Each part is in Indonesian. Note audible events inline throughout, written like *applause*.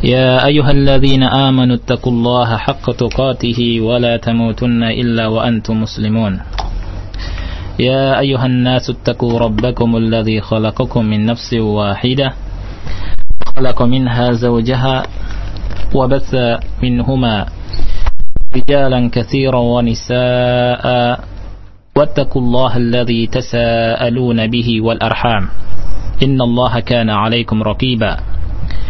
يا أيها الذين آمنوا اتقوا الله حق تقاته ولا تموتن إلا وأنتم مسلمون. يا أيها الناس اتقوا ربكم الذي خلقكم من نفس واحدة خلق منها زوجها وبث منهما رجالا كثيرا ونساء واتقوا الله الذي تساءلون به والأرحام. إن الله كان عليكم رقيبا.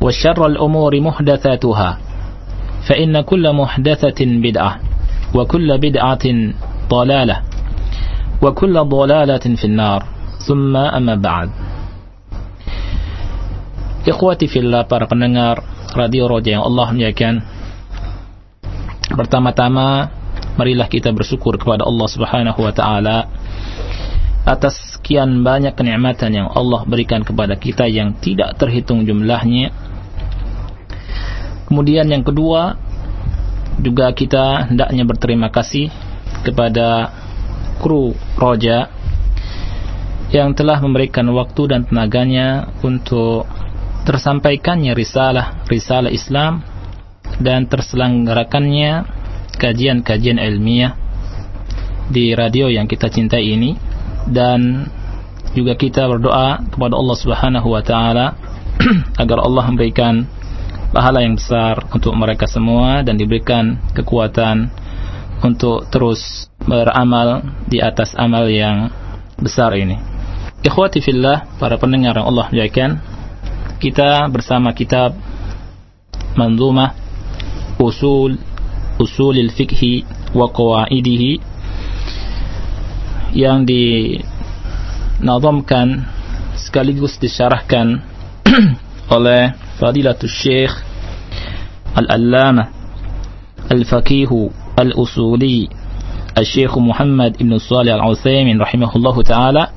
وشر الأمور محدثاتها فإن كل محدثة بدعة وكل بدعة ضلالة وكل ضلالة في النار ثم أما بعد Ikhwati fillah para pendengar Radio Roja yang Allah muliakan Pertama-tama marilah kita bersyukur kepada Allah Subhanahu wa taala atas sekian banyak kenikmatan yang Allah berikan kepada kita yang tidak terhitung jumlahnya. Kemudian yang kedua, juga kita hendaknya berterima kasih kepada kru Roja yang telah memberikan waktu dan tenaganya untuk tersampaikannya risalah risalah Islam dan terselenggarakannya kajian-kajian ilmiah di radio yang kita cintai ini. Dan juga kita berdoa kepada Allah Subhanahu wa taala *clears throat* agar Allah memberikan pahala yang besar untuk mereka semua dan diberikan kekuatan untuk terus beramal di atas amal yang besar ini. Ikhwati fillah, para pendengar yang Allah muliakan, kita bersama kitab Manzumah Usul Usulil Fiqhi wa Qawaidihi yang dinazamkan sekaligus disyarahkan *clears throat* oleh Fadilatul Syekh Al-Allamah Al-Faqih Al-Usuli Al-Syekh Muhammad Ibn Salih Al-Uthaymin rahimahullahu taala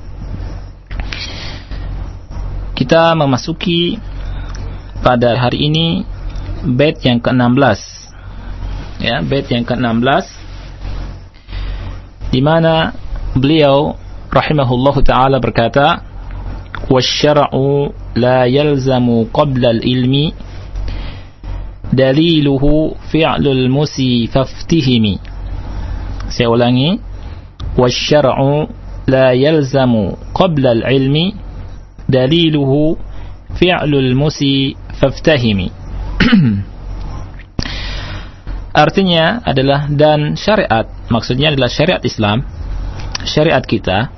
kita memasuki pada hari ini bait yang ke-16 ya bait yang ke-16 di mana beliau rahimahullahu taala berkata wasyar'u la yalzamu qabla al-ilmi daliluhu fi'lul musi faftihimi saya ulangi. wasyar'u la yalzamu qabla al-ilmi daliluhu fi'lul musi artinya adalah dan syariat. Maksudnya adalah syariat Islam. Syariat kita.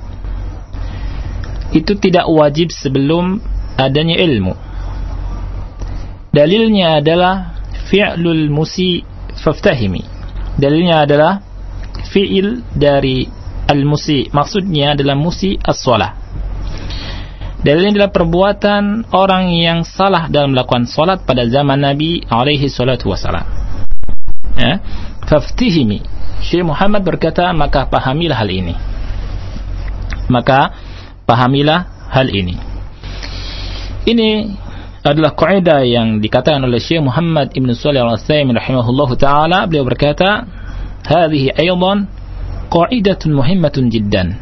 Itu tidak wajib sebelum adanya ilmu dalilnya adalah fi'lul musi faftahimi dalilnya adalah fi'il dari al-musi maksudnya adalah musi as-salah Dalilnya adalah perbuatan orang yang salah dalam melakukan solat pada zaman Nabi alaihi salatu wasalam. Ya. Faftihimi. Syekh Muhammad berkata, maka pahamilah hal ini. Maka pahamilah hal ini. Ini adalah kaidah yang dikatakan oleh Syekh Muhammad Ibn Shalih Al-Utsaimin rahimahullah taala. Beliau berkata, "Hadhihi qaidatun muhimmatun jiddan."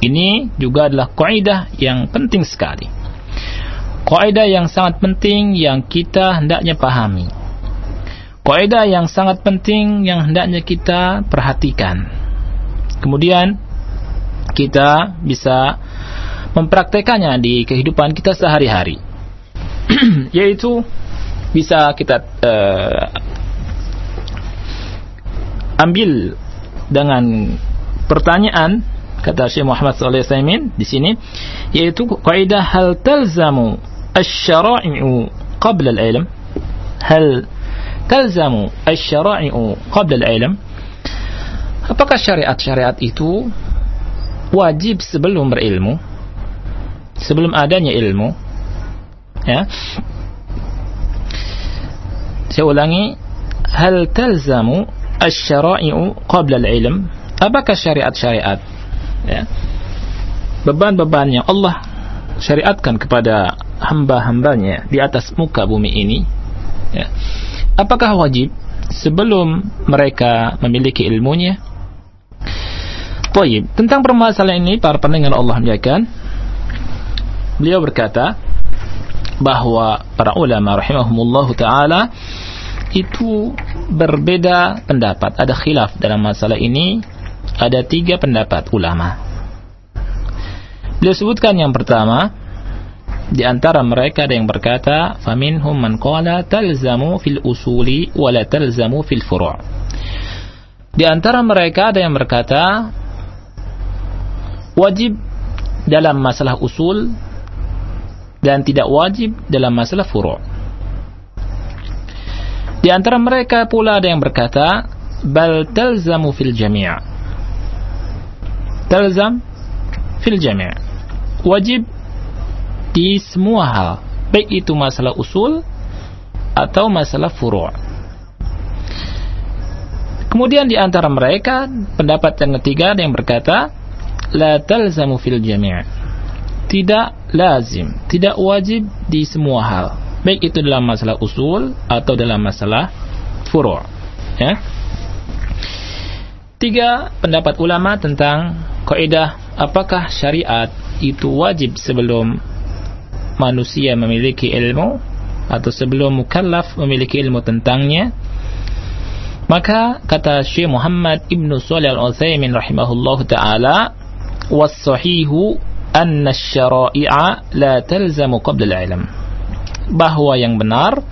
Ini juga adalah kaidah yang penting sekali. Kaidah yang sangat penting yang kita hendaknya pahami. Kaidah yang sangat penting yang hendaknya kita perhatikan. Kemudian kita bisa mempraktekannya di kehidupan kita sehari-hari. *clears throat* Yaitu bisa kita uh, ambil dengan pertanyaan kata Syekh Muhammad alaihi wasallam di sini yaitu kaidah hal talzamu asy-syara'i'u qabla al-ilm? Hal talzamu asy-syara'i'u qabla al-ilm? Apakah syariat-syariat itu wajib sebelum berilmu sebelum adanya ilmu ya. Saya ulangi hal talzamu asy-syara'i'u qabla al-ilm? Apakah syariat-syariat ya? Beban-beban yang Allah syariatkan kepada hamba-hambanya di atas muka bumi ini ya. Apakah wajib sebelum mereka memiliki ilmunya? Taib. Tentang permasalahan ini para pendengar Allah muliakan beliau berkata bahwa para ulama rahimahumullah taala itu berbeda pendapat, ada khilaf dalam masalah ini ada tiga pendapat ulama. Beliau sebutkan yang pertama, di antara mereka ada yang berkata, "Faminhum man qala talzamu fil usuli wa la talzamu fil furu'." Di antara mereka ada yang berkata, wajib dalam masalah usul dan tidak wajib dalam masalah furu'. Di antara mereka pula ada yang berkata, "Bal talzamu fil jami'." talzam fil jami' wajib di semua hal baik itu masalah usul atau masalah furu' kemudian di antara mereka pendapat yang ketiga ada yang berkata la talzamu fil jami' tidak lazim tidak wajib di semua hal. Baik itu dalam masalah usul atau dalam masalah furu' ya. Tiga pendapat ulama tentang kaidah apakah syariat itu wajib sebelum manusia memiliki ilmu atau sebelum mukallaf memiliki ilmu tentangnya. Maka kata Syekh Muhammad Ibnu Shalih Al-Utsaimin rahimahullahu taala was-sahihu anna asy-syara'i'a la talzamu qabla al-ilm bahwa yang benar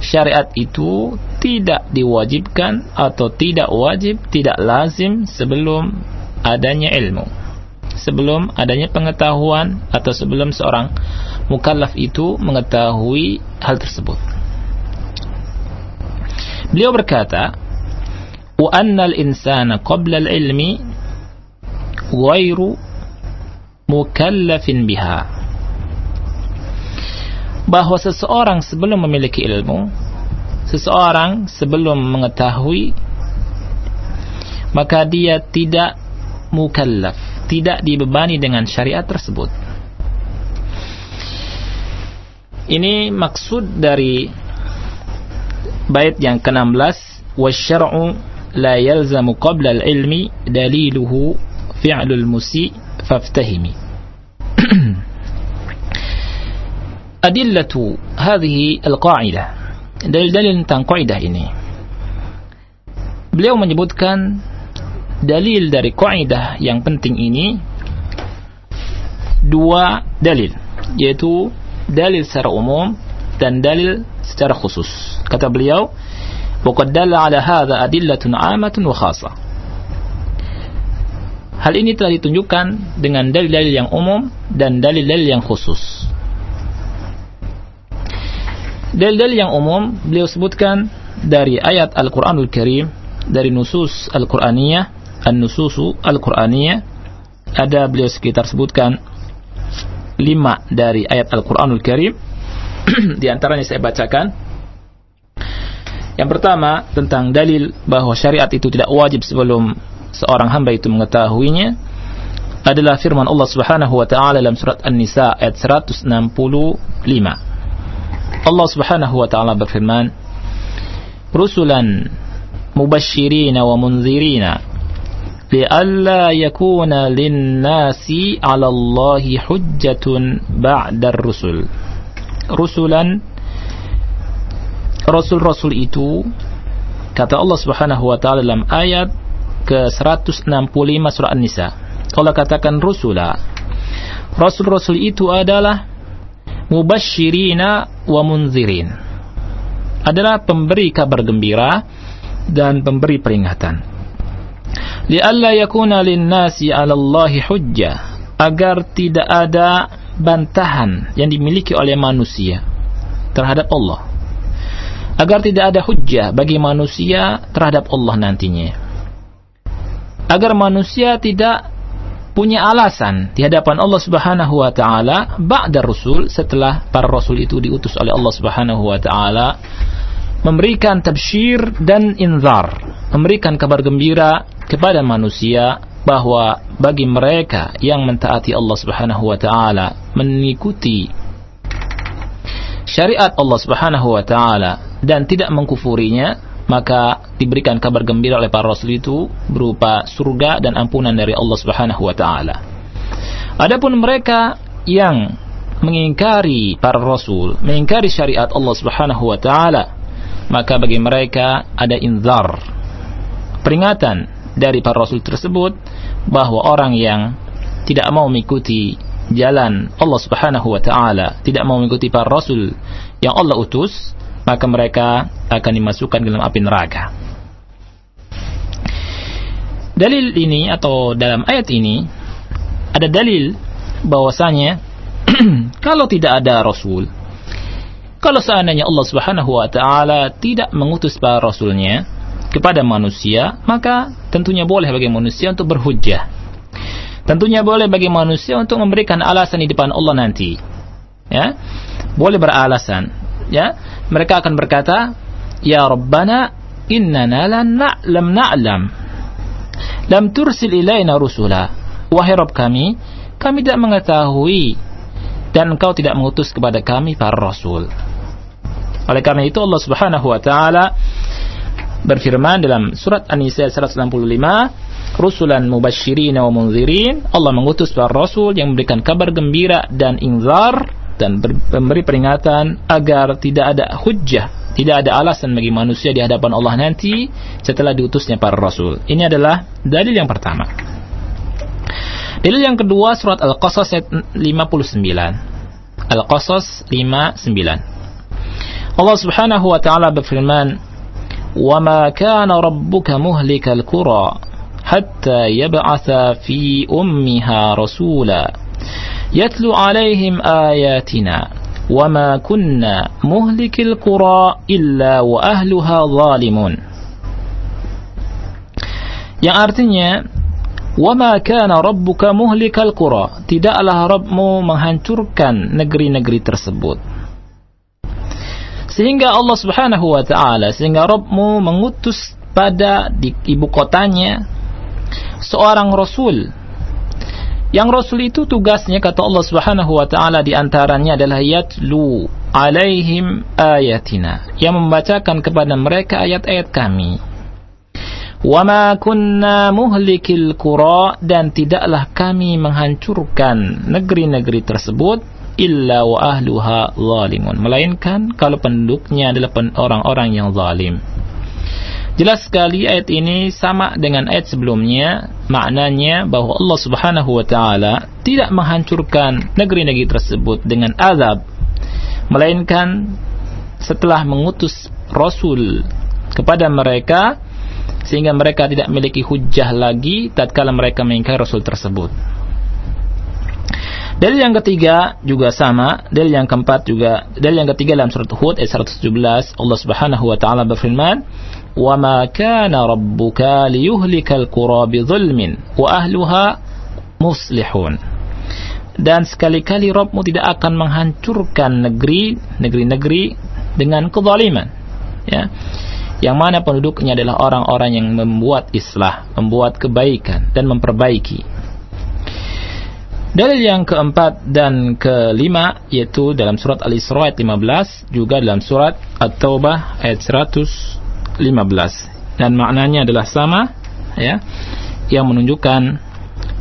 syariat itu tidak diwajibkan atau tidak wajib, tidak lazim sebelum adanya ilmu. Sebelum adanya pengetahuan atau sebelum seorang mukallaf itu mengetahui hal tersebut. Beliau berkata, "Wa anna al-insana qabla al-ilmi ghairu mukallafin biha. Bahwa seseorang sebelum memiliki ilmu seseorang sebelum mengetahui maka dia tidak mukallaf tidak dibebani dengan syariat tersebut. Ini maksud dari bait yang ke-16 wasyar'u la yalzamu qabla al-ilmi daliluhu fi'lul musi' فَافْتَهِمِ *clears throat* adillatu hadhihi al-qa'idah dalil-dalil tentang kaidah ini beliau menyebutkan dalil dari kaidah yang penting ini dua dalil yaitu dalil secara umum dan dalil secara khusus kata beliau وقد دل على هذا أدلة عامة وخاصة Hal ini telah ditunjukkan dengan dalil-dalil yang umum dan dalil-dalil yang khusus. Dalil-dalil yang umum beliau sebutkan dari ayat Al-Qur'anul Karim, dari nusus Al-Qur'aniyah, an-nususu Al-Qur'aniyah, ada beliau sekitar sebutkan lima dari ayat Al-Qur'anul Karim. *clears throat* Di antaranya saya bacakan. Yang pertama tentang dalil bahwa syariat itu tidak wajib sebelum seorang hamba itu mengetahuinya adalah firman Allah Subhanahu wa taala dalam surat An-Nisa ayat 165. Allah Subhanahu wa taala berfirman, "Rusulan mubashshirina wa munzirina li'alla yakuna lin-nasi 'ala Allahi hujjatun ba'da ar-rusul." Rusulan Rasul-rasul itu kata Allah Subhanahu wa taala dalam ayat ke-165 surah An-Nisa. Allah katakan rusula. Rasul-rasul itu adalah mubashirina wa munzirin adalah pemberi kabar gembira dan pemberi peringatan. Lialla yakuna lin-nasi 'ala Allah hujjah agar tidak ada bantahan yang dimiliki oleh manusia terhadap Allah. Agar tidak ada hujjah bagi manusia terhadap Allah nantinya. Agar manusia tidak punya alasan di hadapan Allah Subhanahu wa taala ba'da rasul setelah para rasul itu diutus oleh Allah Subhanahu wa taala memberikan tabsyir dan inzar, memberikan kabar gembira kepada manusia bahwa bagi mereka yang mentaati Allah Subhanahu wa taala, mengikuti syariat Allah Subhanahu wa taala dan tidak mengkufurinya, maka diberikan kabar gembira oleh para rasul itu berupa surga dan ampunan dari Allah Subhanahu wa taala. Adapun mereka yang mengingkari para rasul, mengingkari syariat Allah Subhanahu wa taala, maka bagi mereka ada inzar peringatan dari para rasul tersebut bahwa orang yang tidak mau mengikuti jalan Allah Subhanahu wa taala, tidak mau mengikuti para rasul yang Allah utus, maka mereka akan dimasukkan dalam api neraka. Dalil ini atau dalam ayat ini ada dalil bahwasanya *clears throat* kalau tidak ada rasul kalau seandainya Allah Subhanahu wa taala tidak mengutus para rasulnya kepada manusia, maka tentunya boleh bagi manusia untuk berhujjah. Tentunya boleh bagi manusia untuk memberikan alasan di depan Allah nanti. Ya. Boleh beralasan, ya. Mereka akan berkata, "Ya Rabbana, innana lam na'lam. Lam tursil ilaina rusula." Wahai Rabb kami, kami tidak mengetahui dan engkau tidak mengutus kepada kami para rasul. Oleh karena itu Allah Subhanahu wa taala berfirman dalam surat An-Nisa 165, "Rusulan mubasysyirin wa munzirin." Allah mengutus para rasul yang memberikan kabar gembira dan inzar dan memberi peringatan agar tidak ada hujjah, tidak ada alasan bagi manusia di hadapan Allah nanti setelah diutusnya para rasul. Ini adalah dalil yang pertama. Dalil yang kedua surat Al-Qasas ayat 59. Al-Qasas 59. Allah Subhanahu wa taala berfirman, "Wa ma kana rabbuka muhlikal qura hatta yab'atha fi ummiha rasula yatlu 'alaihim ayatina wa ma kunna muhlikil qura illa wa ahluha zalimun." Yang artinya وَمَا كَانَ رَبُّكَ مُهْلِكَ الْقُرَى Tidaklah Rabbmu menghancurkan negeri-negeri tersebut sehingga Allah Subhanahu wa taala sehingga Rabbmu mengutus pada di ibu kotanya seorang rasul yang rasul itu tugasnya kata Allah Subhanahu wa taala di antaranya adalah yatlu alaihim ayatina. Yang membacakan kepada mereka ayat-ayat kami. Wama kunna muhlikil qura dan tidaklah kami menghancurkan negeri-negeri tersebut illa wa ahluha zalimun. Melainkan kalau penduduknya adalah orang-orang yang zalim jelas sekali ayat ini sama dengan ayat sebelumnya. Maknanya bahwa Allah Subhanahu wa taala tidak menghancurkan negeri-negeri tersebut dengan azab melainkan setelah mengutus rasul kepada mereka sehingga mereka tidak memiliki hujah lagi tatkala mereka mengingkari rasul tersebut. Dalil yang ketiga juga sama, dalil yang keempat juga, dalil yang ketiga dalam surat Hud ayat 117 Allah Subhanahu wa taala berfirman, "Wa ma kana rabbuka liyuhlikal qura bidzulmin wa ahluha muslihun." Dan sekali-kali Rabbmu tidak akan menghancurkan negeri negeri-negeri dengan kezaliman. Ya. Yang mana penduduknya adalah orang-orang yang membuat islah, membuat kebaikan dan memperbaiki Dalil yang keempat dan kelima yaitu dalam surat Al-Isra ayat 15 juga dalam surat At-Taubah ayat 115 dan maknanya adalah sama ya yang menunjukkan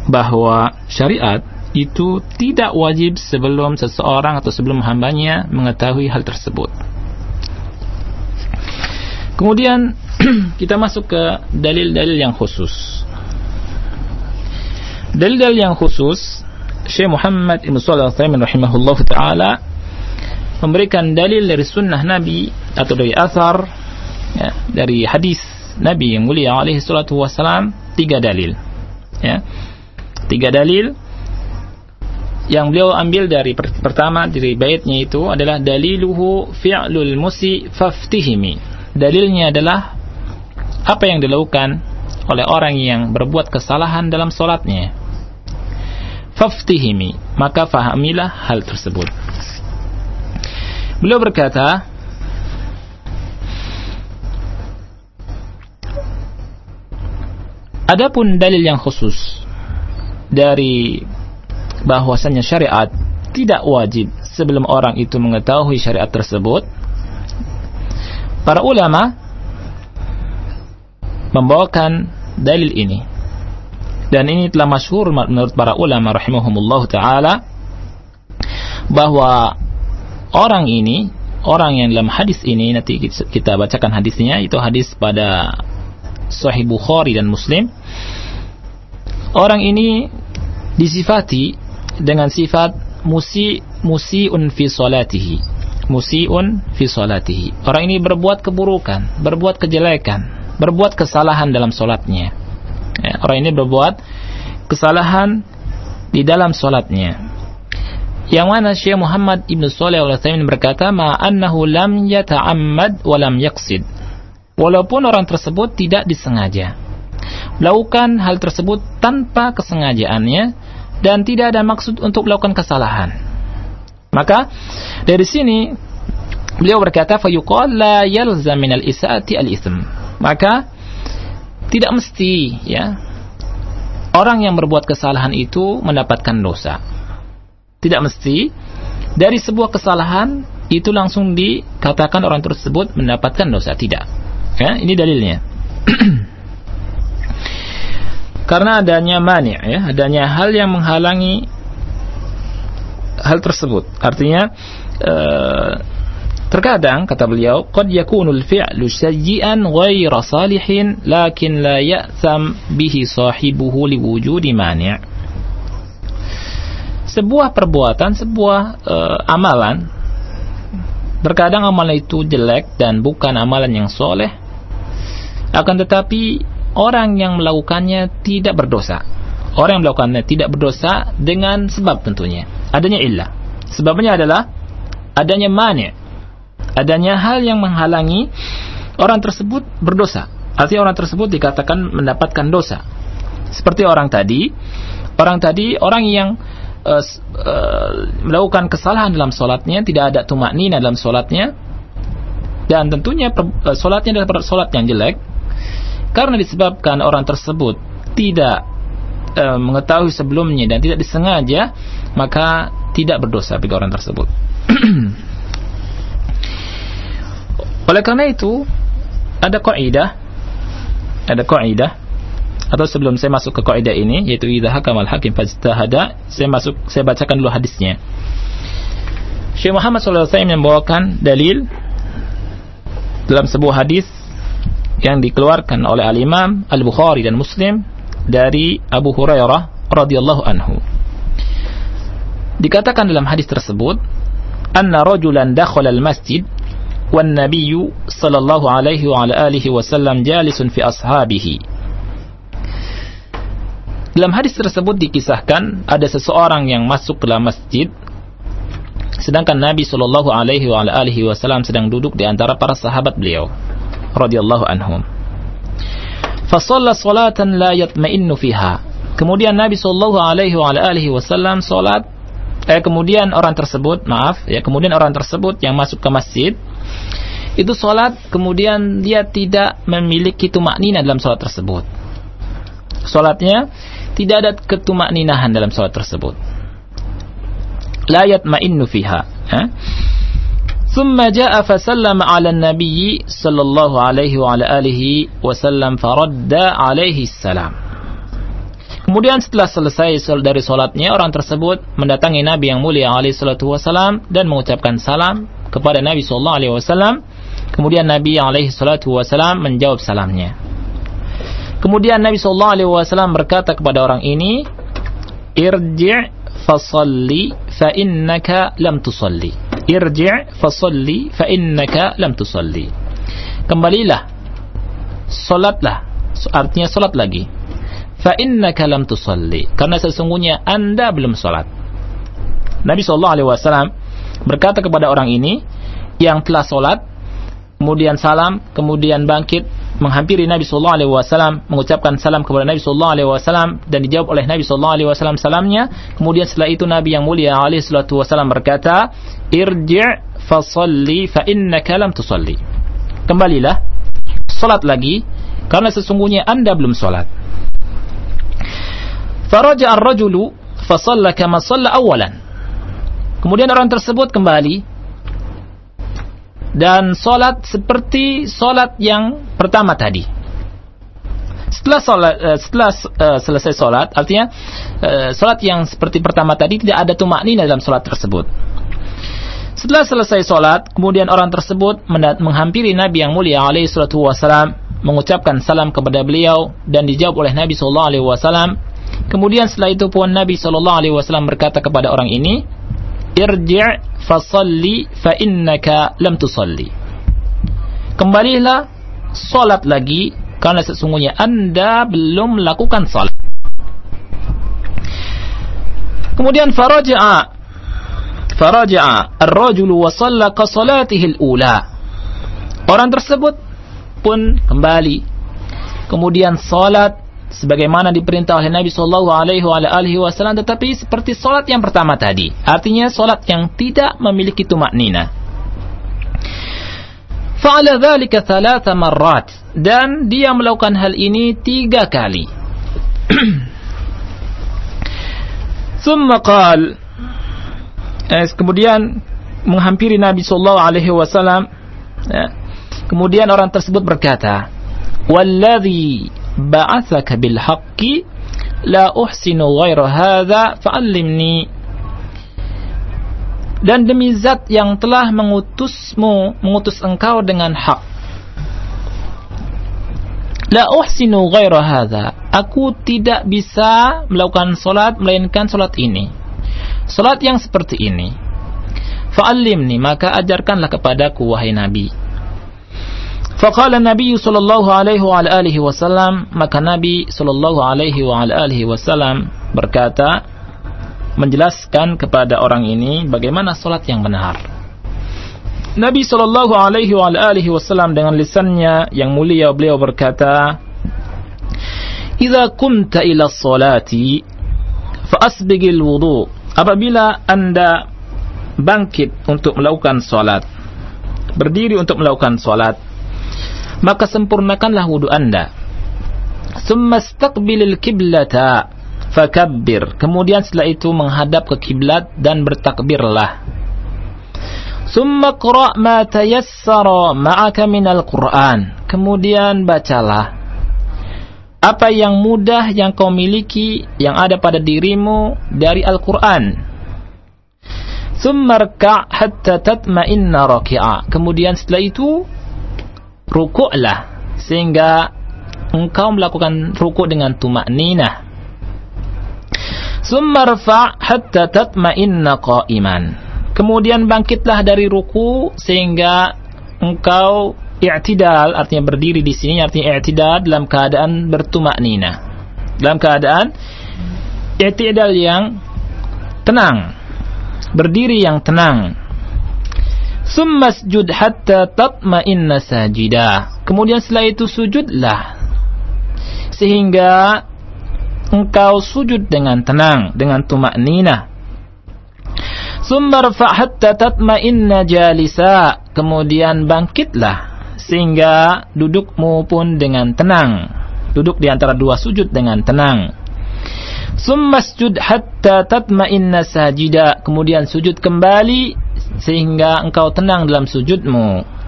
bahwa syariat itu tidak wajib sebelum seseorang atau sebelum hambanya mengetahui hal tersebut. Kemudian *clears throat* kita masuk ke dalil-dalil yang khusus. Dalil-dalil yang khusus Syekh Muhammad Ibn Al-Thaymin rahimahullah ta'ala memberikan dalil dari sunnah Nabi atau dari asar ya, dari hadis Nabi yang mulia alaihi salatu wasalam tiga dalil. Ya tiga dalil yang beliau ambil dari pertama dari baitnya itu adalah daliluhu fi'lul musi faftihimi. Dalilnya adalah apa yang dilakukan oleh orang yang berbuat kesalahan dalam solatnya. Faftihimi maka fahamilah hal tersebut. Beliau berkata Adapun dalil yang khusus dari bahwasannya syariat tidak wajib sebelum orang itu mengetahui syariat tersebut, para ulama membawakan dalil ini. Dan ini telah masyhur menurut para ulama rahimahumullah taala bahwa orang ini orang yang dalam hadis ini nanti kita bacakan hadisnya itu hadis pada Sahih Bukhari dan Muslim orang ini disifati dengan sifat musi musiun fi salatihi musiun fi salatihi orang ini berbuat keburukan berbuat kejelekan berbuat kesalahan dalam solatnya. Ya, orang ini berbuat kesalahan di dalam solatnya. Yang mana Syekh Muhammad Ibn Saleh al berkata, "Ma annahu lam yata'ammad wa lam yaqsid." Walaupun orang tersebut tidak disengaja. Melakukan hal tersebut tanpa kesengajaannya dan tidak ada maksud untuk melakukan kesalahan. Maka dari sini beliau berkata, "Fayuqal la yalzam min al-isa'ati al-itsm." maka tidak mesti ya orang yang berbuat kesalahan itu mendapatkan dosa. Tidak mesti dari sebuah kesalahan itu langsung dikatakan orang tersebut mendapatkan dosa. Tidak. Ya, ini dalilnya. Karena adanya mani ya, adanya hal yang menghalangi hal tersebut. Artinya uh, Terkadang kata beliau, qad yakunul fi'lu sayyi'an ghaira salihin lakin la ya'tham bihi sahibuhu liwujudi mani'. Sebuah perbuatan, sebuah uh, amalan terkadang amalan itu jelek dan bukan amalan yang soleh akan tetapi orang yang melakukannya tidak berdosa orang yang melakukannya tidak berdosa dengan sebab tentunya adanya illah sebabnya adalah adanya mani' adanya hal yang menghalangi orang tersebut berdosa. Artinya orang tersebut dikatakan mendapatkan dosa. Seperti orang tadi, orang tadi orang yang uh, uh, melakukan kesalahan dalam solatnya, tidak ada tumak nina dalam solatnya, dan tentunya uh, solatnya adalah solat yang jelek, karena disebabkan orang tersebut tidak uh, mengetahui sebelumnya dan tidak disengaja, maka tidak berdosa bagi orang tersebut. *clears throat* Oleh karena itu, ada kaidah ada kaidah atau sebelum saya masuk ke kaidah ini yaitu idza hakamal hakim fajtahada, saya masuk saya bacakan dulu hadisnya. Syekh Muhammad wasallam membawakan dalil dalam sebuah hadis yang dikeluarkan oleh al-Imam Al-Bukhari dan Muslim dari Abu Hurairah radhiyallahu anhu. Dikatakan dalam hadis tersebut, "Anna rajulan dakhala al-masjid wan nabiyyu sallallahu alaihi wa ala alihi wasallam jalisun fi ashabihi." Dalam hadis tersebut dikisahkan ada seseorang yang masuk ke dalam masjid sedangkan Nabi Shallallahu alaihi wa ala alihi wasallam sedang duduk di antara para sahabat beliau radhiyallahu anhum. Fasalla salatan la yatma'innu fiha. Kemudian Nabi Shallallahu alaihi wasallam salat eh kemudian orang tersebut maaf ya kemudian orang tersebut yang masuk ke masjid itu sholat kemudian dia tidak memiliki tumak nina dalam sholat tersebut sholatnya tidak ada ketumak ninahan dalam sholat tersebut layat ma'innu fiha ha? ثم جاء فسلم على النبي صلى الله عليه وعلى آله وسلم فرد عليه السلام Kemudian setelah selesai dari solatnya, orang tersebut mendatangi Nabi yang mulia alaihi salatu wasalam dan mengucapkan salam kepada Nabi sallallahu alaihi wasallam Kemudian Nabi alaihi salatu wasallam menjawab salamnya. Kemudian Nabi sallallahu alaihi wasallam berkata kepada orang ini, "Irji' fasalli fa innaka lam tusalli." irji' fasalli fa innaka lam tusalli. Kembalilah. Salatlah artinya salat lagi. Fa innaka lam tusalli. Karena sesungguhnya anda belum salat Nabi sallallahu alaihi wasallam berkata kepada orang ini yang telah salat kemudian salam kemudian bangkit menghampiri Nabi sallallahu alaihi wasallam mengucapkan salam kepada Nabi sallallahu alaihi wasallam dan dijawab oleh Nabi sallallahu alaihi wasallam salamnya. Kemudian setelah itu Nabi yang mulia alaihi wasallam berkata irji' fasalli fa innaka lam tusalli. Kembalilah salat lagi karena sesungguhnya Anda belum salat. Faraja ar-rajulu fasalla kama shalla awalan. Kemudian orang tersebut kembali dan solat seperti solat yang pertama tadi. Setelah solat, uh, setelah uh, selesai solat, artinya uh, solat yang seperti pertama tadi tidak ada tumak nina dalam solat tersebut. Setelah selesai solat, kemudian orang tersebut menghampiri Nabi yang mulia alaihi salatu wasalam, mengucapkan salam kepada beliau dan dijawab oleh Nabi sallallahu alaihi wasallam. Kemudian setelah itu pun Nabi sallallahu alaihi wasallam berkata kepada orang ini, irji' fasalli fa innaka lam tusalli. Kembalilah salat lagi karena sesungguhnya anda belum melakukan salat kemudian faraja'a faraja'a ar-rajulu wa salla ka salatihi al-ula. Orang tersebut pun kembali. Kemudian salat sebagaimana diperintah oleh Nabi Shallallahu Alaihi Wasallam, tetapi seperti solat yang pertama tadi, artinya solat yang tidak memiliki tumak nina. Fa'ala dhalika thalatha marrat dan dia melakukan hal ini tiga kali. *clears throat* Thumma qal eh, kemudian menghampiri Nabi sallallahu alaihi wasallam ya. kemudian orang tersebut berkata walladhi ba'athaka bil haqqi la uhsinu ghaira hadha fa'allimni dan demi zat yang telah mengutusmu mengutus engkau dengan hak. La uhsinu ghaira hadha. Aku tidak bisa melakukan salat melainkan salat ini. Salat yang seperti ini. Fa'allimni maka ajarkanlah kepadaku wahai nabi Faqala Nabi sallallahu alaihi wa alihi wasallam maka Nabi sallallahu alaihi wa alihi wasallam berkata menjelaskan kepada orang ini bagaimana salat yang benar. Nabi sallallahu alaihi wa alihi wasallam dengan lisannya yang mulia beliau berkata "Idza kumta ila salati fa asbigil wudu" Apabila Anda bangkit untuk melakukan salat berdiri untuk melakukan salat maka sempurnakanlah wudu anda. Summa istaqbilil kiblata fakabbir. Kemudian setelah itu menghadap ke kiblat dan bertakbirlah. Summa qra' ma tayassara ma'aka minal Qur'an. Kemudian bacalah apa yang mudah yang kau miliki yang ada pada dirimu dari Al-Qur'an. Summa hatta tatma'inna raki'a. Kemudian setelah itu rukuklah sehingga engkau melakukan rukuk dengan tumak nina. Summa rfa' hatta tatma'inna qa'iman. Kemudian bangkitlah dari ruku sehingga engkau i'tidal artinya berdiri di sini artinya i'tidal dalam keadaan bertumak nina. Dalam keadaan i'tidal yang tenang. Berdiri yang tenang Summasjud hatta tatma'inna sajida. Kemudian setelah itu sujudlah. Sehingga engkau sujud dengan tenang, dengan tumak nina. Summa hatta tatma'inna jalisa. Kemudian bangkitlah sehingga dudukmu pun dengan tenang. Duduk di antara dua sujud dengan tenang. Summasjud hatta tatma'inna sajida. Kemudian sujud kembali sehingga engkau tenang dalam sujudmu.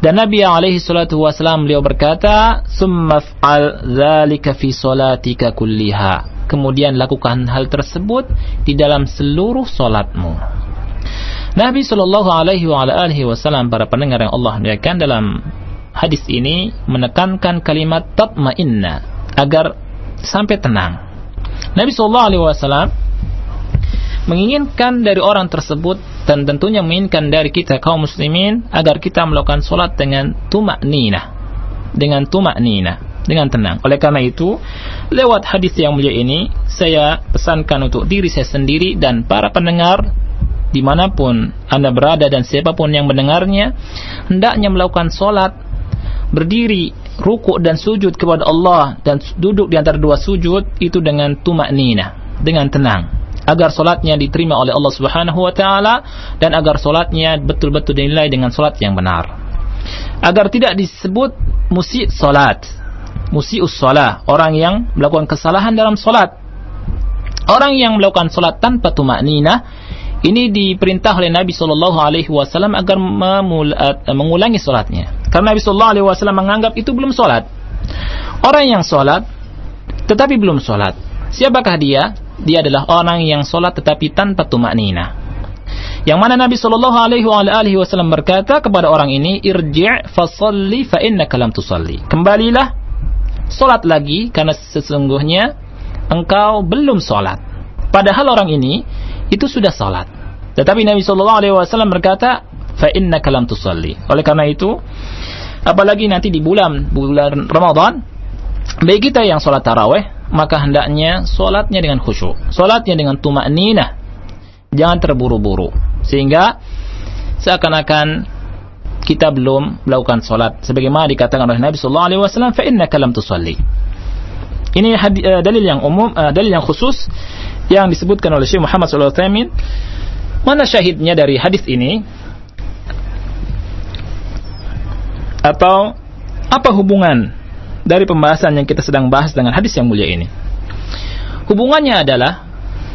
Dan Nabi alaihi salatu wasallam beliau berkata, "Summaf'al dzalika fi salatika kulliha." Kemudian lakukan hal tersebut di dalam seluruh salatmu. Nabi sallallahu alaihi wasallam para pendengar yang Allah muliakan dalam hadis ini menekankan kalimat tatma'inna agar sampai tenang. Nabi sallallahu alaihi wasallam menginginkan dari orang tersebut dan tentunya menginginkan dari kita kaum muslimin agar kita melakukan solat dengan tumak nina dengan tumak nina dengan tenang. Oleh karena itu, lewat hadis yang mulia ini, saya pesankan untuk diri saya sendiri dan para pendengar di mana pun anda berada dan siapa pun yang mendengarnya, hendaknya melakukan solat berdiri, rukuk dan sujud kepada Allah dan duduk di antara dua sujud itu dengan tumak nina, dengan tenang agar solatnya diterima oleh Allah Subhanahu wa taala dan agar solatnya betul-betul dinilai dengan solat yang benar. Agar tidak disebut musi solat, musi salah, orang yang melakukan kesalahan dalam solat. Orang yang melakukan solat tanpa tumak nina ini diperintah oleh Nabi Shallallahu Alaihi Wasallam agar mengulangi solatnya. Karena Nabi Shallallahu Alaihi Wasallam menganggap itu belum solat. Orang yang solat tetapi belum solat. Siapakah dia? dia adalah orang yang solat tetapi tanpa tumak nina. Yang mana Nabi Shallallahu Alaihi Wasallam berkata kepada orang ini, irji' fasalli fa inna kalam tusalli. Kembalilah, solat lagi karena sesungguhnya engkau belum solat. Padahal orang ini itu sudah solat. Tetapi Nabi Shallallahu Alaihi Wasallam berkata, fa inna kalam tusalli. Oleh karena itu, apalagi nanti di bulan bulan Ramadan, bagi kita yang solat taraweh, maka hendaknya solatnya dengan khusyuk, solatnya dengan tumak ninah, jangan terburu-buru, sehingga seakan-akan kita belum melakukan solat sebagaimana dikatakan oleh Nabi Sallallahu Alaihi Wasallam, fa inna kalam tusalli. Ini uh, dalil yang umum, uh, dalil yang khusus yang disebutkan oleh Syekh Muhammad Wasallam. Mana syahidnya dari hadis ini? Atau apa hubungan dari pembahasan yang kita sedang bahas dengan hadis yang mulia ini. Hubungannya adalah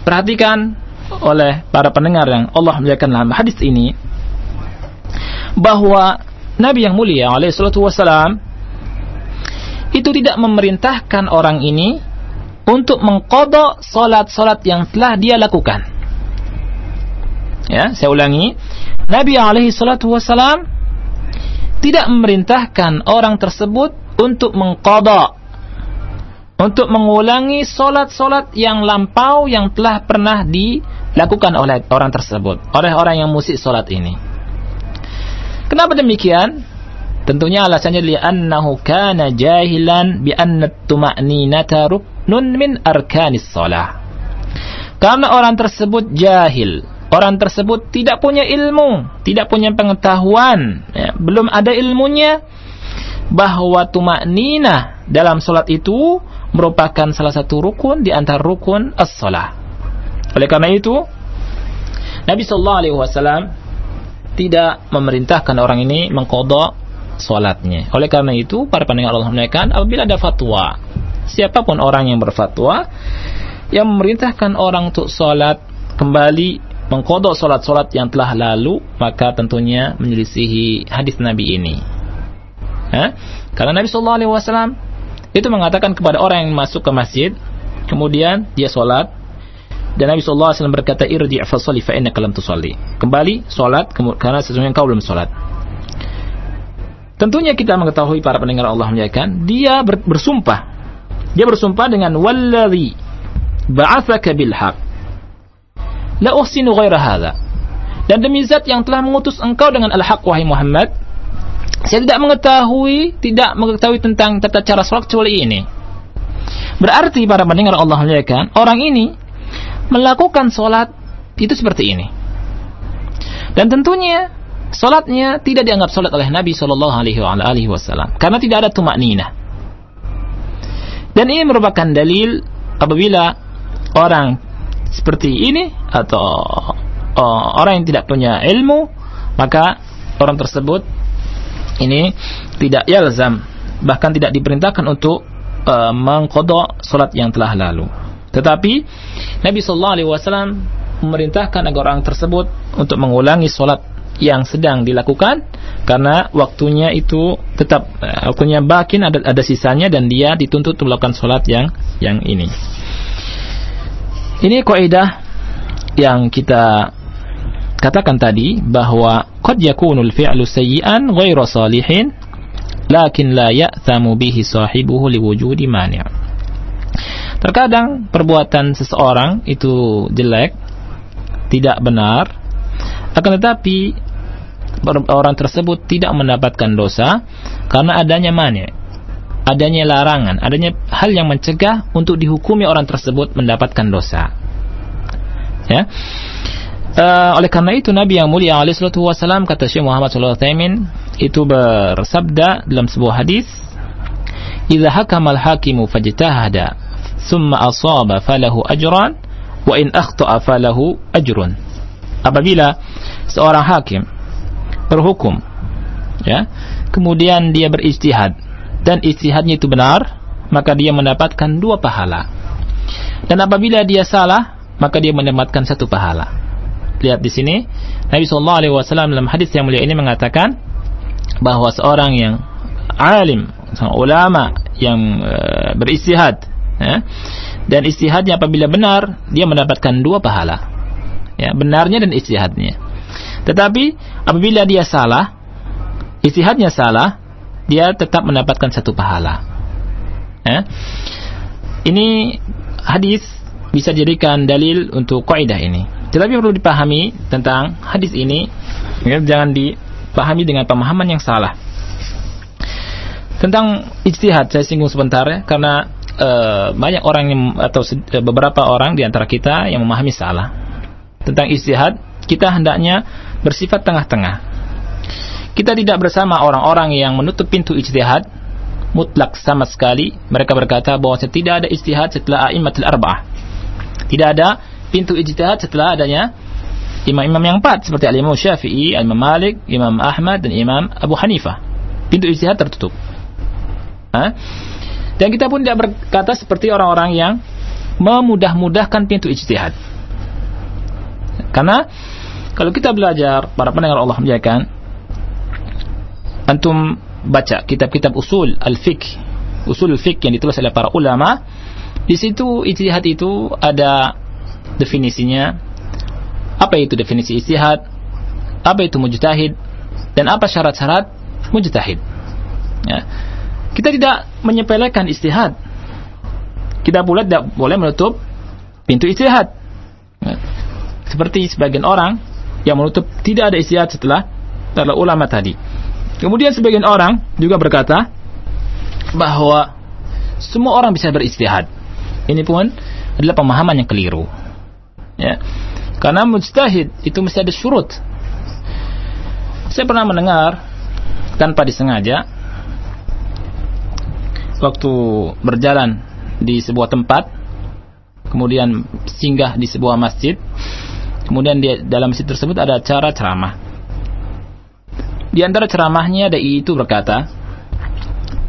perhatikan oleh para pendengar yang Allah muliakan dalam hadis ini bahwa Nabi yang mulia alaihi wasalam itu tidak memerintahkan orang ini untuk mengkodok solat-solat yang telah dia lakukan. Ya, saya ulangi. Nabi alaihi salatu wasalam tidak memerintahkan orang tersebut untuk mengkodok untuk mengulangi solat-solat yang lampau yang telah pernah dilakukan oleh orang tersebut oleh orang yang musik solat ini. Kenapa demikian? Tentunya alasannya li'annahu kana jahilan bi anna tuma'ninata ruknun min arkanis salah karena orang tersebut jahil orang tersebut tidak punya ilmu tidak punya pengetahuan ya, belum ada ilmunya bahwa tumak nina dalam solat itu merupakan salah satu rukun di antara rukun as-salah. Oleh karena itu, Nabi Shallallahu Alaihi Wasallam tidak memerintahkan orang ini mengkodok solatnya. Oleh karena itu, para pendengar Allah menaikkan apabila ada fatwa, siapa pun orang yang berfatwa yang memerintahkan orang untuk solat kembali mengkodok solat-solat yang telah lalu, maka tentunya menyelisihi hadis Nabi ini. Ha? Karena Nabi Shallallahu Alaihi Wasallam itu mengatakan kepada orang yang masuk ke masjid, kemudian dia sholat, dan Nabi Shallallahu Alaihi Wasallam berkata, irji fasoli fa inna kalam tusalli. Kembali sholat karena sesungguhnya kau belum sholat. Tentunya kita mengetahui para pendengar Allah muliakan, dia ber, bersumpah. Dia bersumpah dengan walladhi ba'athaka bil haq. La uhsinu ghaira hadha. Dan demi zat yang telah mengutus engkau dengan al-haq wahai Muhammad, saya tidak mengetahui, tidak mengetahui tentang tata cara sholat kecuali ini. Berarti para pendengar Allah muliakan, orang ini melakukan sholat itu seperti ini. Dan tentunya sholatnya tidak dianggap sholat oleh Nabi Shallallahu Alaihi Wasallam karena tidak ada tumak. Dan ini merupakan dalil apabila orang seperti ini atau uh, orang yang tidak punya ilmu maka orang tersebut ini tidak yalzam bahkan tidak diperintahkan untuk uh, mengkodok solat yang telah lalu. Tetapi Nabi Shallallahu Alaihi Wasallam memerintahkan agar orang tersebut untuk mengulangi solat yang sedang dilakukan karena waktunya itu tetap uh, waktunya bakin ada ada sisanya dan dia dituntut melakukan solat yang yang ini. Ini kaidah yang kita katakan tadi bahwa qad yakunul fi'lu sayyi'an ghairu salihin lakin la ya'thamu bihi sahibuhu liwujudi mani'. Terkadang perbuatan seseorang itu jelek, tidak benar, Akan tetapi orang tersebut tidak mendapatkan dosa karena adanya mani, adanya larangan, adanya hal yang mencegah untuk dihukumi orang tersebut mendapatkan dosa. Ya. Uh, oleh karena itu Nabi yang mulia alaihi wasallam kata Syekh Muhammad sallallahu alaihi itu bersabda dalam sebuah hadis "Idza hakama al-hakimu fajtahada thumma asaba falahu ajran wa in akhta'a falahu ajrun." Apabila seorang hakim berhukum ya, kemudian dia beristihad dan istihadnya itu benar, maka dia mendapatkan dua pahala. Dan apabila dia salah, maka dia mendapatkan satu pahala lihat di sini Nabi Shallallahu Alaihi Wasallam dalam hadis yang mulia ini mengatakan bahwa seorang yang alim, seorang ulama yang uh, beristihad, ya, dan istihadnya apabila benar dia mendapatkan dua pahala, ya benarnya dan istihadnya. Tetapi apabila dia salah, istihadnya salah, dia tetap mendapatkan satu pahala. Ya. Ini hadis bisa dijadikan dalil untuk kaidah ini. Tetapi perlu dipahami tentang hadis ini, ya, jangan dipahami dengan pemahaman yang salah. Tentang ijtihad saya singgung sebentar ya, karena uh, banyak orang yang atau uh, beberapa orang di antara kita yang memahami salah. Tentang ijtihad, kita hendaknya bersifat tengah-tengah. Kita tidak bersama orang-orang yang menutup pintu ijtihad mutlak sama sekali. Mereka berkata bahwa tidak ada ijtihad setelah a'immatul arba'ah. Tidak ada pintu ijtihad setelah adanya imam-imam yang empat seperti Al-Imam Syafi'i, Al-Imam Malik, Imam Ahmad dan Imam Abu Hanifah. Pintu ijtihad tertutup. Ha? Dan kita pun tidak berkata seperti orang-orang yang memudah-mudahkan pintu ijtihad. Karena kalau kita belajar para pendengar Allah muliakan antum baca kitab-kitab usul al-fiqh, usul al-fiqh yang ditulis oleh para ulama, di situ ijtihad itu ada definisinya, apa itu definisi istihad, apa itu mujtahid, dan apa syarat-syarat mujtahid. Ya. Kita tidak menyepelekan istihad. Kita pula tidak boleh menutup pintu istihad. Ya. Seperti sebagian orang yang menutup tidak ada istihad setelah para ulama tadi. Kemudian sebagian orang juga berkata bahwa semua orang bisa beristihad. Ini pun adalah pemahaman yang keliru. Ya. Karena mujtahid itu mesti ada syurut. Saya pernah mendengar tanpa disengaja waktu berjalan di sebuah tempat kemudian singgah di sebuah masjid kemudian di dalam masjid tersebut ada acara ceramah di antara ceramahnya ada itu berkata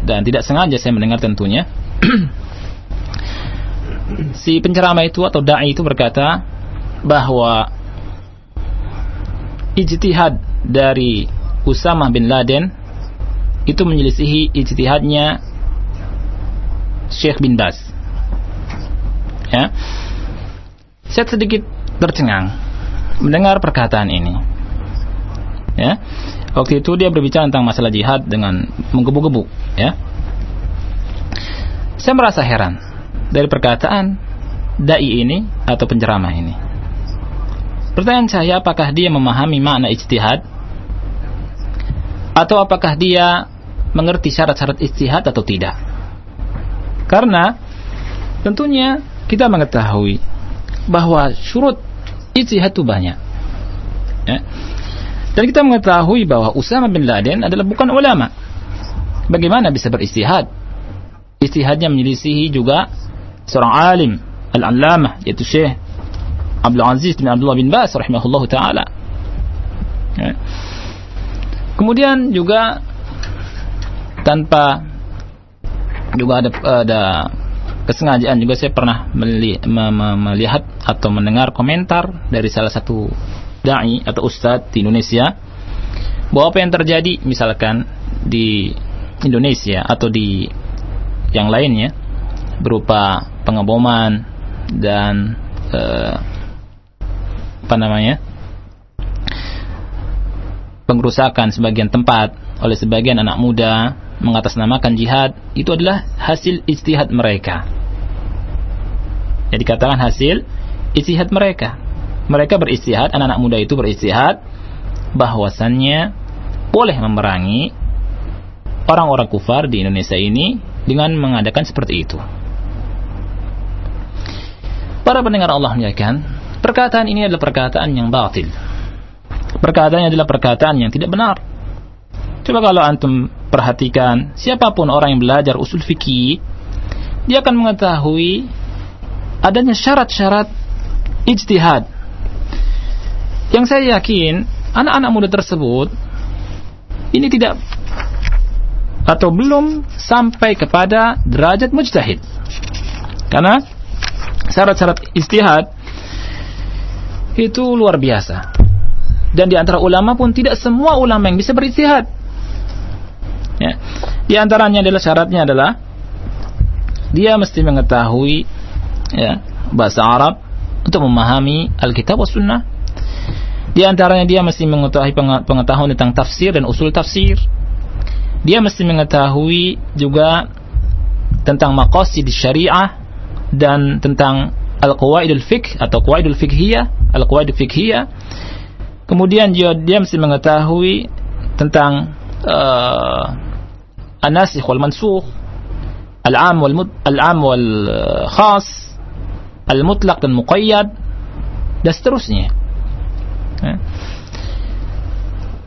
dan tidak sengaja saya mendengar tentunya *clears throat* si penceramah itu atau dai itu berkata bahwa ijtihad dari Usama bin Laden itu menyelisihi ijtihadnya Syekh bin Baz. Ya. Saya sedikit tercengang mendengar perkataan ini. Ya. Waktu itu dia berbicara tentang masalah jihad dengan menggebu-gebu, ya. Saya merasa heran dari perkataan dai ini atau penceramah ini. Pertanyaan saya apakah dia memahami makna ijtihad atau apakah dia mengerti syarat-syarat ijtihad atau tidak? Karena tentunya kita mengetahui bahwa syurut ijtihad itu banyak. Ya. Dan kita mengetahui bahwa Usama bin Laden adalah bukan ulama. Bagaimana bisa beristihad? Istihadnya menyelisihi juga seorang alim, al-allamah, yaitu Syekh Abdul Aziz bin Abdullah bin Bas rahimahullah taala. Ya. Kemudian juga tanpa juga ada ada kesengajaan juga saya pernah melihat atau mendengar komentar dari salah satu dai atau ustadz di Indonesia bahwa apa yang terjadi misalkan di Indonesia atau di yang lainnya berupa pengeboman dan uh, apa namanya pengerusakan sebagian tempat oleh sebagian anak muda mengatasnamakan jihad itu adalah hasil istihad mereka. Jadi katakan hasil istihad mereka. Mereka beristihad, anak-anak muda itu beristihad bahwasannya boleh memerangi orang-orang kufar di Indonesia ini dengan mengadakan seperti itu. Para pendengar Allah menyatakan, perkataan ini adalah perkataan yang batil. Perkataannya adalah perkataan yang tidak benar. Coba kalau antum perhatikan, siapa pun orang yang belajar usul fikih, dia akan mengetahui adanya syarat-syarat ijtihad. Yang saya yakin, anak-anak muda tersebut ini tidak atau belum sampai kepada derajat mujtahid. Karena syarat-syarat istihad itu luar biasa. Dan di antara ulama pun tidak semua ulama yang bisa beristihad. Ya. Di antaranya adalah syaratnya adalah dia mesti mengetahui ya, bahasa Arab untuk memahami Alkitab was Sunnah. Di antaranya dia mesti mengetahui pengetahuan tentang tafsir dan usul tafsir. Dia mesti mengetahui juga tentang maqasid syariah dan tentang al-qawaidul fiqh atau qawaidul fiqhiyah, al-qawaidul fiqhiyah. Kemudian dia, dia mesti mengetahui tentang uh, an-nasikh wal mansukh, al-am wal al-am wal khas, al-mutlaq dan muqayyad dan seterusnya. Eh?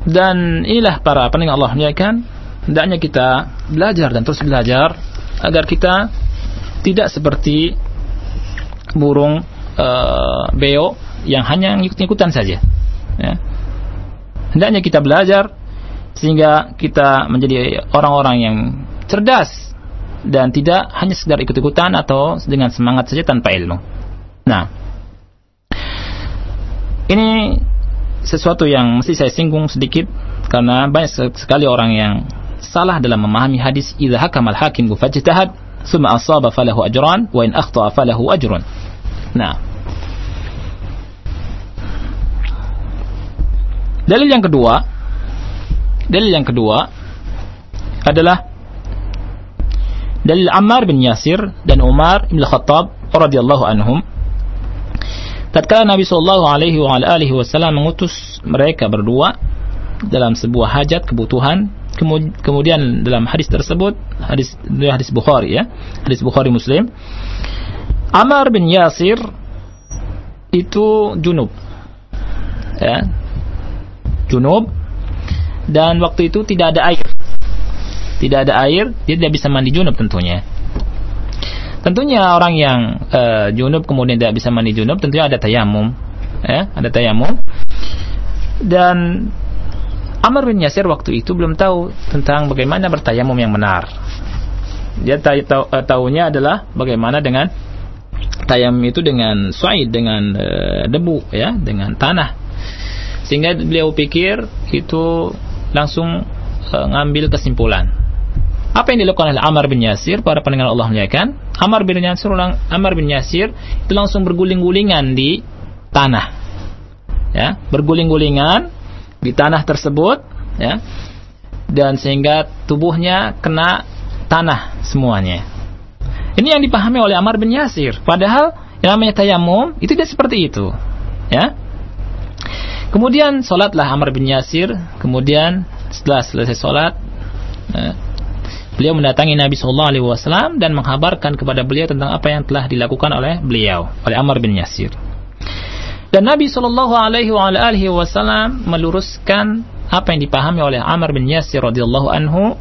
Dan inilah para pendengar Allah kan hendaknya kita belajar dan terus belajar agar kita tidak seperti burung uh, beo yang hanya ikut-ikutan saja. Ya. Hendaknya kita belajar sehingga kita menjadi orang-orang yang cerdas dan tidak hanya sekedar ikut-ikutan atau dengan semangat saja tanpa ilmu. Nah, ini sesuatu yang mesti saya singgung sedikit karena banyak sekali orang yang salah dalam memahami hadis idza hakamal hakim fajtahad thumma asaba falahu ajran wa in akhta'a falahu ajrun. Nah. Dalil yang kedua dalil yang kedua adalah dalil Ammar bin Yasir dan Umar bin Khattab radhiyallahu anhum tatkala Nabi sallallahu alaihi wasallam mengutus mereka berdua dalam sebuah hajat kebutuhan kemudian dalam hadis tersebut hadis hadis Bukhari ya hadis Bukhari Muslim Amar bin Yasir itu junub ya junub dan waktu itu tidak ada air. Tidak ada air dia tidak bisa mandi junub tentunya tentunya orang yang uh, junub kemudian tidak bisa mandi junub tentunya ada tayamum ya ada tayamum dan Amr bin Yasir waktu itu belum tahu tentang bagaimana bertayamum yang benar. Dia tahu, eh, tahunya adalah bagaimana dengan tayamum itu dengan suaid, dengan uh, debu, ya, dengan tanah. Sehingga beliau pikir itu langsung uh, ngambil kesimpulan. Apa yang dilakukan oleh Amr bin Yasir, para pendengar Allah muliakan? Amr bin Yasir, Amr bin Yasir itu langsung berguling-gulingan di tanah. Ya, berguling-gulingan di tanah tersebut ya dan sehingga tubuhnya kena tanah semuanya. Ini yang dipahami oleh Amr bin Yasir. Padahal yang namanya tayamum itu tidak seperti itu. Ya. Kemudian sholatlah Amr bin Yasir. Kemudian setelah selesai sholat, ya, beliau mendatangi Nabi Shallallahu Alaihi Wasallam dan menghabarkan kepada beliau tentang apa yang telah dilakukan oleh beliau, oleh Amr bin Yasir. Dan Nabi Shallallahu Alaihi Wasallam meluruskan apa yang dipahami oleh Amr bin Yasir radhiyallahu anhu.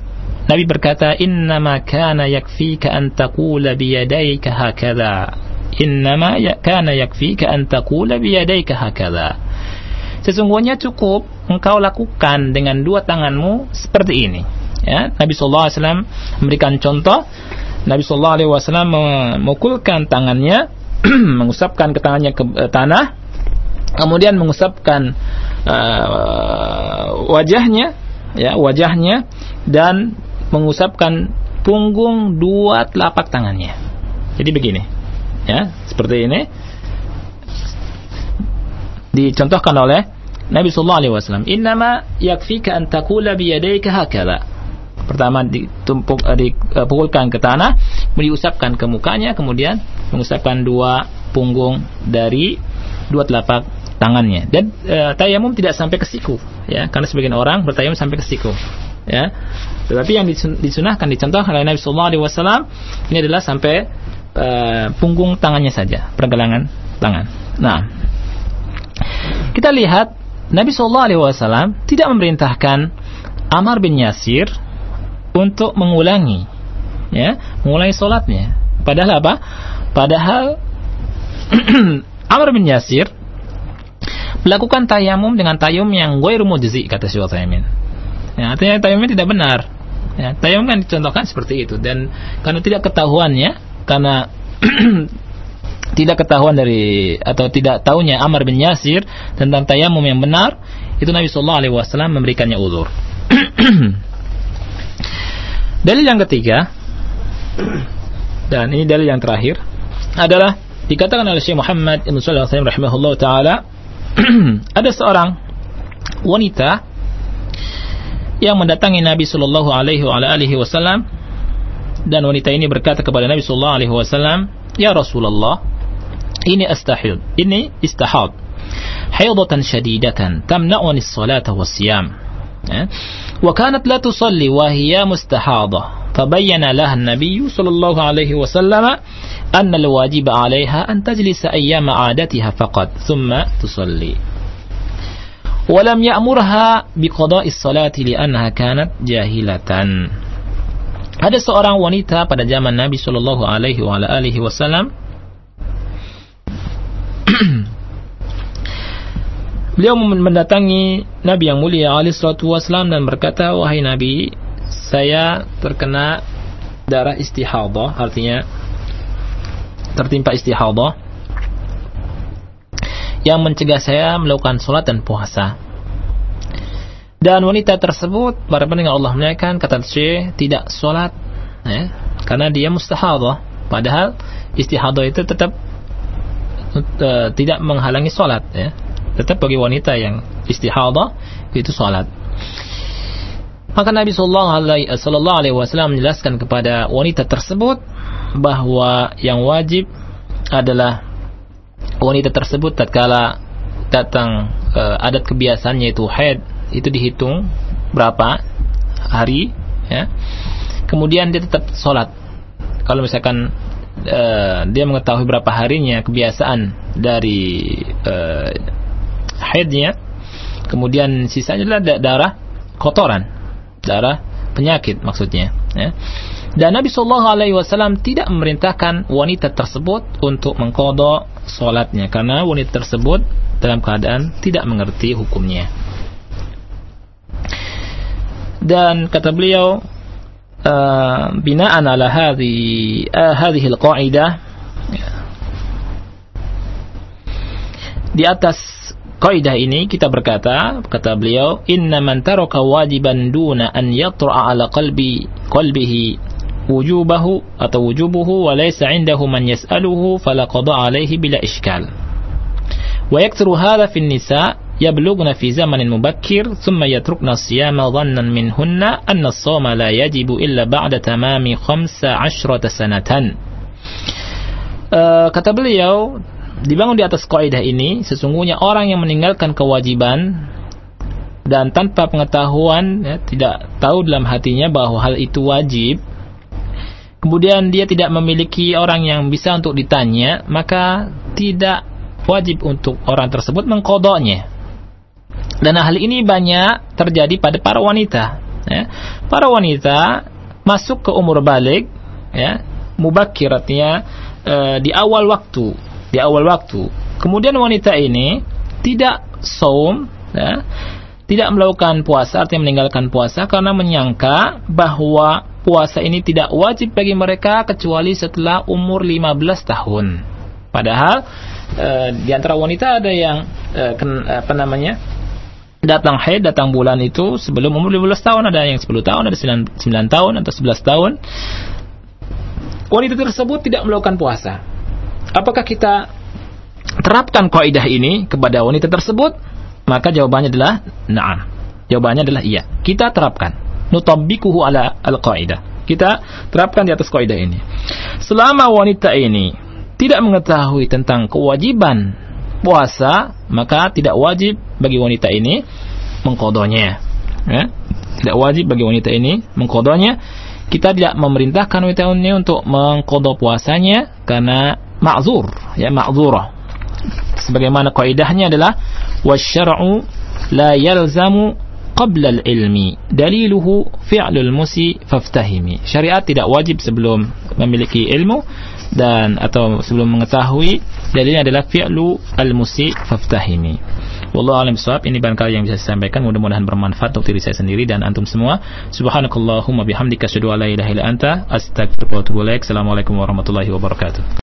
Nabi berkata, "Innama kana yakfika an taqula biyadayka hakadha." Innama ya, kana yakfika an taqula biyadayka hakadha. Sesungguhnya cukup engkau lakukan dengan dua tanganmu seperti ini. Ya, Nabi Shallallahu Alaihi Wasallam memberikan contoh. Nabi Shallallahu Alaihi Wasallam memukulkan tangannya, *clears throat* mengusapkan ke tangannya ke uh, tanah, kemudian mengusapkan uh, wajahnya ya wajahnya dan mengusapkan punggung dua telapak tangannya. Jadi begini ya seperti ini. Dicontohkan oleh Nabi sallallahu alaihi wasallam. Innama yakfika an taqula bi yadayka hakala pertama ditumpuk uh, dipukulkan ke tanah diusapkan ke mukanya kemudian mengusapkan dua punggung dari dua telapak tangannya. Dan e, tayamum tidak sampai ke siku ya. Karena sebagian orang bertayamum sampai ke siku ya. Tetapi yang disunahkan dicontohkan oleh Nabi Sallallahu Alaihi Wasallam ini adalah sampai e, punggung tangannya saja pergelangan tangan. Nah kita lihat Nabi Sallallahu Alaihi Wasallam tidak memerintahkan Amar bin Yasir untuk mengulangi ya mengulangi sholatnya padahal apa padahal *clears throat* Amr bin Yasir melakukan tayamum dengan tayum yang ghairu mujzi kata Syekh Utsaimin. Ya, artinya tayamumnya tidak benar. Ya, tayamum kan dicontohkan seperti itu dan karena tidak ketahuannya karena *clears throat* tidak ketahuan dari atau tidak tahunya Amr bin Yasir tentang tayamum yang benar, itu Nabi sallallahu alaihi wasallam memberikannya uzur. *clears throat* dalil yang ketiga dan ini dalil yang terakhir adalah dikatakan oleh Syekh Muhammad Ibn Shalih rahimahullah taala *clears throat* ada seorang wanita yang mendatangi Nabi sallallahu alaihi wasallam dan wanita ini berkata kepada Nabi sallallahu alaihi wasallam, "Ya Rasulullah, ini astahid, ini istahad. Haidatan syadidatan tamna'uni as-salata was-siyam." Ya. Wa kanat la tusalli wa hiya mustahadah. Fabayyana laha an-nabiy sallallahu alaihi wasallam أن الواجب عليها أن تجلس أيام عادتها فقط ثم تصلي ولم يأمرها بقضاء الصلاة لأنها كانت جاهلة Ada seorang wanita pada zaman Nabi Shallallahu Alaihi Wasallam. Beliau mendatangi Nabi yang mulia alaihi wasallam dan berkata, wahai Nabi, saya terkena darah istihadah, artinya tertimpa istihadah yang mencegah saya melakukan sholat dan puasa. Dan wanita tersebut, para pendengar Allah menyatakan kata Syekh tidak sholat, ya, karena dia mustahadah. Padahal istihadah itu tetap uh, tidak menghalangi sholat, ya. Tetap bagi wanita yang istihadah itu sholat. Maka Nabi Sallallahu Alaihi Wasallam menjelaskan kepada wanita tersebut bahwa yang wajib adalah wanita tersebut tatkala datang e, adat kebiasaannya itu haid itu dihitung berapa hari ya kemudian dia tetap sholat kalau misalkan e, dia mengetahui berapa harinya kebiasaan dari e, haidnya kemudian sisanya adalah darah kotoran darah penyakit maksudnya ya dan Nabi Shallallahu Alaihi Wasallam tidak memerintahkan wanita tersebut untuk mengkodok solatnya karena wanita tersebut dalam keadaan tidak mengerti hukumnya. Dan kata beliau, uh, binaan ala hadhi uh, hadhihi al-qa'idah di atas kaidah ini kita berkata kata beliau inna man taraka wajiban duna an yatra'a ala qalbi qalbihi wujubahu atau wujubuhu wa laysa indahu man yas'aluhu fala qada alaihi bila iskal. Wa yakturu hadha fi nisa يبلغن في زمن مبكر ثم يتركن الصيام ظنا منهن أن الصوم لا يجب إلا بعد تمام خمس عشرة سنة uh, kata beliau dibangun di atas kaidah ini sesungguhnya orang yang meninggalkan kewajiban dan tanpa pengetahuan ya, tidak tahu dalam hatinya bahwa hal itu wajib kemudian dia tidak memiliki orang yang bisa untuk ditanya, maka tidak wajib untuk orang tersebut mengkodoknya. Dan hal ini banyak terjadi pada para wanita. Ya. Para wanita masuk ke umur balik, ya, mubakir artinya e, di awal waktu, di awal waktu. Kemudian wanita ini tidak saum, ya, tidak melakukan puasa, artinya meninggalkan puasa karena menyangka bahwa puasa ini tidak wajib bagi mereka kecuali setelah umur 15 tahun. Padahal e, di antara wanita ada yang e, ken, apa namanya? datang haid, datang bulan itu sebelum umur 15 tahun, ada yang 10 tahun, ada 9, 9 tahun atau 11 tahun. Wanita tersebut tidak melakukan puasa. Apakah kita terapkan kaidah ini kepada wanita tersebut? Maka jawabannya adalah na'am. Jawabannya adalah iya. Kita terapkan nutabbikuhu ala al-qaidah. Kita terapkan di atas kaidah ini. Selama wanita ini tidak mengetahui tentang kewajiban puasa maka tidak wajib bagi wanita ini mengkodonya ya. tidak wajib bagi wanita ini mengkodonya kita tidak memerintahkan wanita ini untuk mengkodo puasanya karena ma'zur ya ma'zurah sebagaimana kaidahnya adalah wasyar'u la yalzamu qabla al-ilmi daliluhu fi'lul musi faftahimi syariat tidak wajib sebelum memiliki ilmu dan atau sebelum mengetahui dalilnya adalah fi'lu al-musi faftahimi Wallahu alam bisawab. Ini barangkali yang bisa saya sampaikan. Mudah-mudahan bermanfaat untuk diri saya sendiri dan antum semua. Subhanakallahumma bihamdika asyhadu an la ilaha illa anta astaghfiruka wa atubu. Assalamualaikum warahmatullahi wabarakatuh.